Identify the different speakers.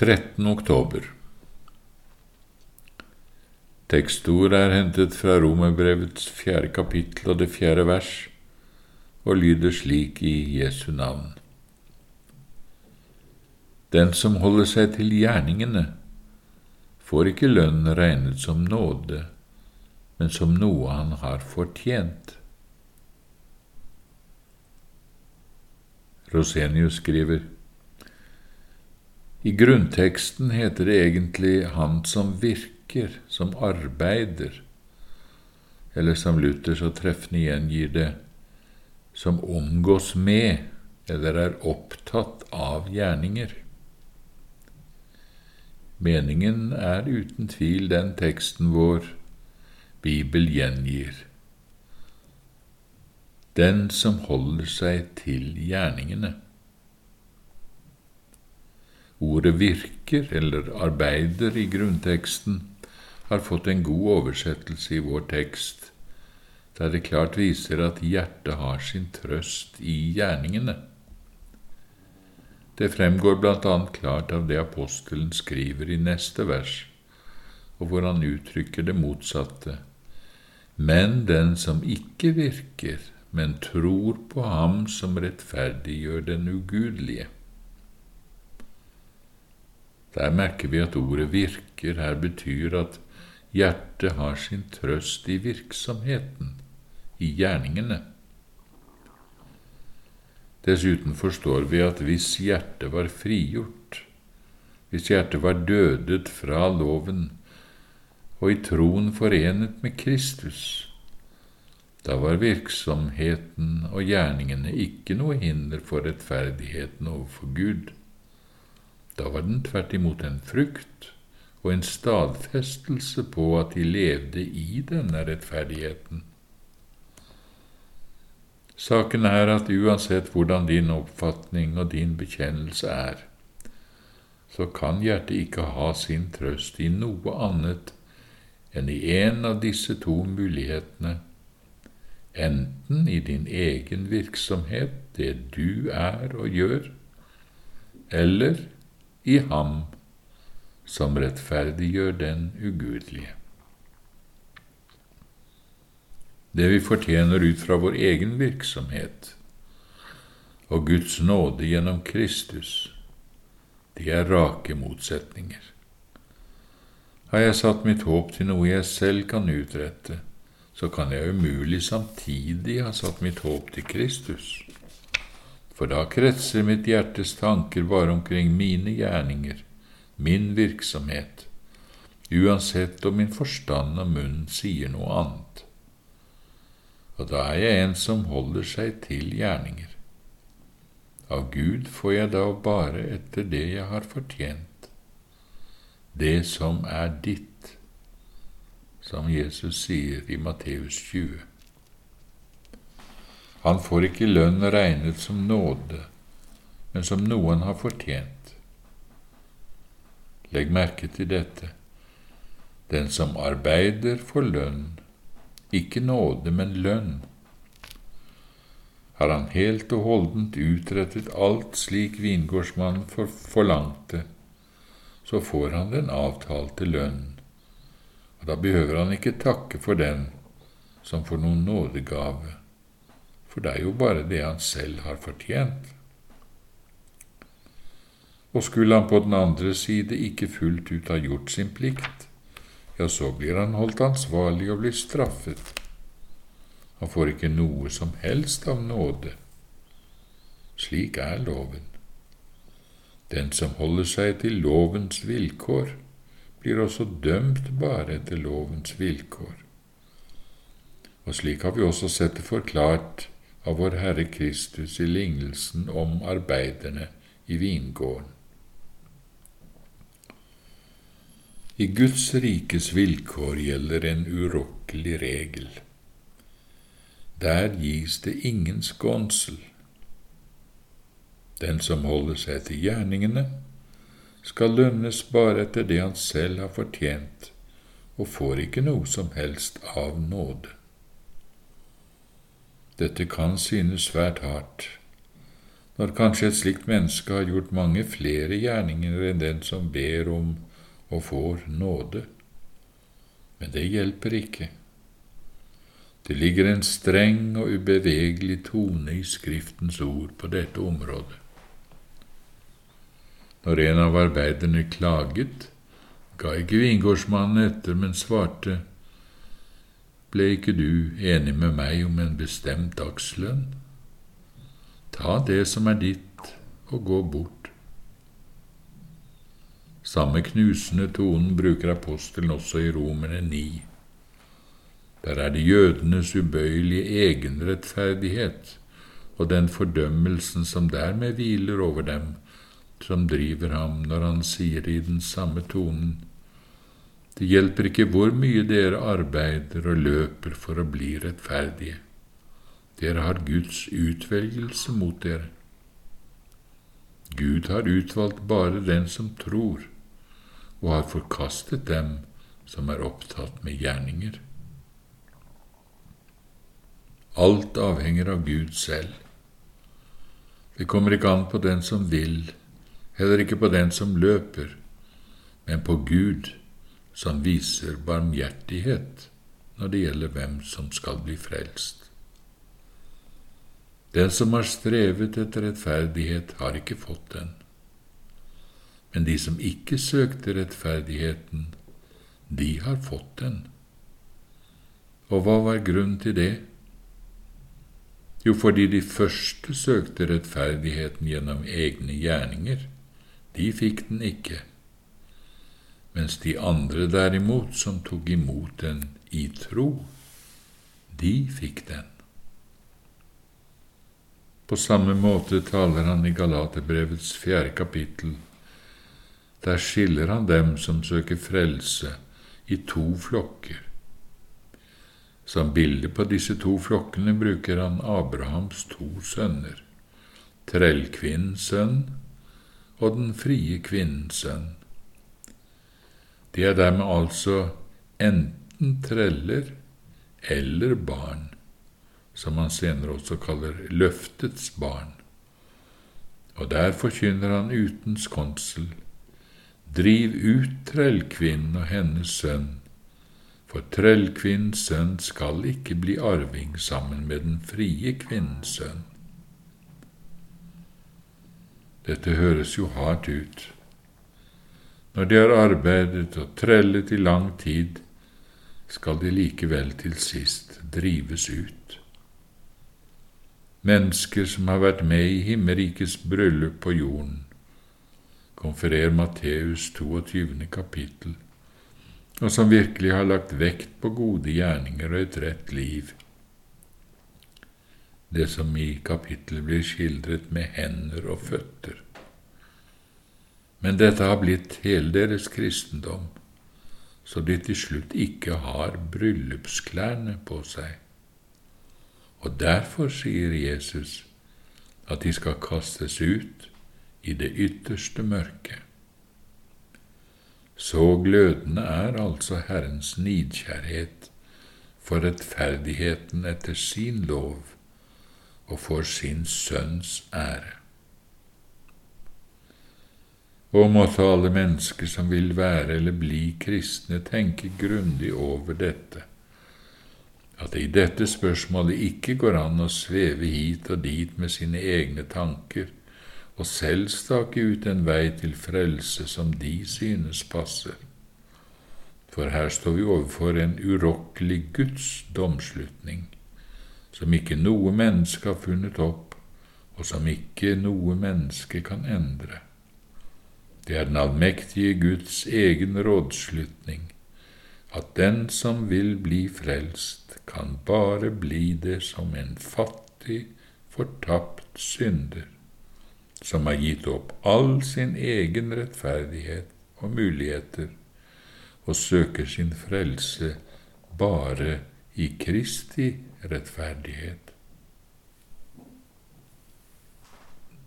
Speaker 1: 13. oktober Tekstord er hentet fra Romerbrevets fjerde kapittel og det fjerde vers, og lyder slik i Jesu navn. Den som holder seg til gjerningene, får ikke lønn regnet som nåde, men som noe han har fortjent. Rosenius skriver I grunnteksten heter det egentlig Han som virker, som arbeider, eller som Luther så treffende gjengir det, som omgås med eller er opptatt av gjerninger. Meningen er uten tvil den teksten vår Bibel gjengir. Den som holder seg til gjerningene. Ordet virker eller arbeider i grunnteksten har fått en god oversettelse i vår tekst, der det klart viser at hjertet har sin trøst i gjerningene. Det fremgår annet klart av det apostelen skriver i neste vers, og hvor han uttrykker det motsatte. Men den som ikke virker, men tror på ham som rettferdiggjør den ugudelige. Der merker vi at ordet virker her betyr at hjertet har sin trøst i virksomheten, i gjerningene. Dessuten forstår vi at hvis hjertet var frigjort, hvis hjertet var dødet fra loven og i troen forenet med Kristus, da var virksomheten og gjerningene ikke noe hinder for rettferdigheten overfor Gud. Da var den tvert imot en frukt og en stadfestelse på at de levde i denne rettferdigheten. Saken er at uansett hvordan din oppfatning og din bekjennelse er, så kan hjertet ikke ha sin trøst i noe annet enn i en av disse to mulighetene, enten i din egen virksomhet, det du er og gjør, eller i Ham som rettferdiggjør den ugudelige. det vi fortjener ut fra vår egen virksomhet, og Guds nåde gjennom Kristus, de er rake motsetninger. Har jeg satt mitt håp til noe jeg selv kan utrette, så kan jeg umulig samtidig ha satt mitt håp til Kristus, for da kretser mitt hjertes tanker bare omkring mine gjerninger, min virksomhet, uansett om min forstand og munn sier noe annet og da er jeg en som holder seg til gjerninger. Av Gud får jeg da bare etter det jeg har fortjent, det som er ditt, som Jesus sier i Matteus 20. Han får ikke lønn regnet som nåde, men som noen har fortjent. Legg merke til dette. Den som arbeider, får lønn ikke nåde, men lønn. Har han helt og holdent utrettet alt slik vingårdsmannen for forlangte, så får han den avtalte lønn, og da behøver han ikke takke for den som for noen nådegave, for det er jo bare det han selv har fortjent. Og skulle han på den andre side ikke fullt ut ha gjort sin plikt, ja, så blir han holdt ansvarlig og blir straffet. Han får ikke noe som helst av nåde. Slik er loven. Den som holder seg til lovens vilkår, blir også dømt bare etter lovens vilkår. Og slik har vi også sett det forklart av vår Herre Kristus i lignelsen om arbeiderne i vingården. I Guds rikes vilkår gjelder en urokkelig regel. Der gis det ingen skånsel. Den som holder seg til gjerningene, skal lønnes bare etter det han selv har fortjent, og får ikke noe som helst av nåde. Dette kan synes svært hardt når kanskje et slikt menneske har gjort mange flere gjerninger enn den som ber om og får nåde. Men det hjelper ikke. Det ligger en streng og ubevegelig tone i Skriftens ord på dette området. Når en av arbeiderne klaget, ga ikke vingårdsmannen etter, men svarte, Ble ikke du enig med meg om en bestemt dagslønn? Ta det som er ditt, og gå bort. Samme knusende tonen bruker apostelen også i Romerne 9. Der er det jødenes ubøyelige egenrettferdighet og den fordømmelsen som dermed hviler over dem, som driver ham når han sier i den samme tonen Det hjelper ikke hvor mye dere arbeider og løper for å bli rettferdige. Dere har Guds utvelgelse mot dere. Gud har utvalgt bare den som tror, og har forkastet dem som er opptatt med gjerninger. Alt avhenger av Gud selv. Det kommer ikke an på den som vil, heller ikke på den som løper, men på Gud, som viser barmhjertighet når det gjelder hvem som skal bli frelst. Den som har strevet etter rettferdighet, har ikke fått den. Men de som ikke søkte rettferdigheten, de har fått den. Og hva var grunnen til det? Jo, fordi de første søkte rettferdigheten gjennom egne gjerninger. De fikk den ikke, mens de andre derimot, som tok imot den i tro, de fikk den. På samme måte taler han i Galaterbrevets fjerde kapittel. Der skiller han dem som søker frelse, i to flokker. Som bilde på disse to flokkene bruker han Abrahams to sønner, trellkvinnens sønn og den frie kvinnens sønn. De er dermed altså enten treller eller barn som han senere også kaller løftets barn. Og der forkynner han uten skonsel, driv ut trellkvinnen og hennes sønn, for trellkvinnens sønn skal ikke bli arving sammen med den frie kvinnens sønn. Dette høres jo hardt ut. Når de har arbeidet og trellet i lang tid, skal de likevel til sist drives ut mennesker som har vært med i himmerikets bryllup på jorden. Konferer Matteus 22. kapittel, og som virkelig har lagt vekt på gode gjerninger og et rett liv. Det som i kapittelet blir skildret med hender og føtter. Men dette har blitt hele deres kristendom, så de til slutt ikke har bryllupsklærne på seg. Og derfor sier Jesus at de skal kastes ut i det ytterste mørket. Så glødende er altså Herrens nidkjærhet for rettferdigheten etter sin lov og for sin Sønns ære. Og måtte alle mennesker som vil være eller bli kristne, tenke grundig over dette at det i dette spørsmålet ikke går an å sveve hit og dit med sine egne tanker og selv stake ut en vei til frelse som de synes passer. For her står vi overfor en urokkelig Guds domslutning, som ikke noe menneske har funnet opp, og som ikke noe menneske kan endre. Det er den allmektige Guds egen rådslutning, at den som vil bli frelst, kan bare bli det som en fattig, fortapt synder, som har gitt opp all sin egen rettferdighet og muligheter, og søker sin frelse bare i Kristi rettferdighet.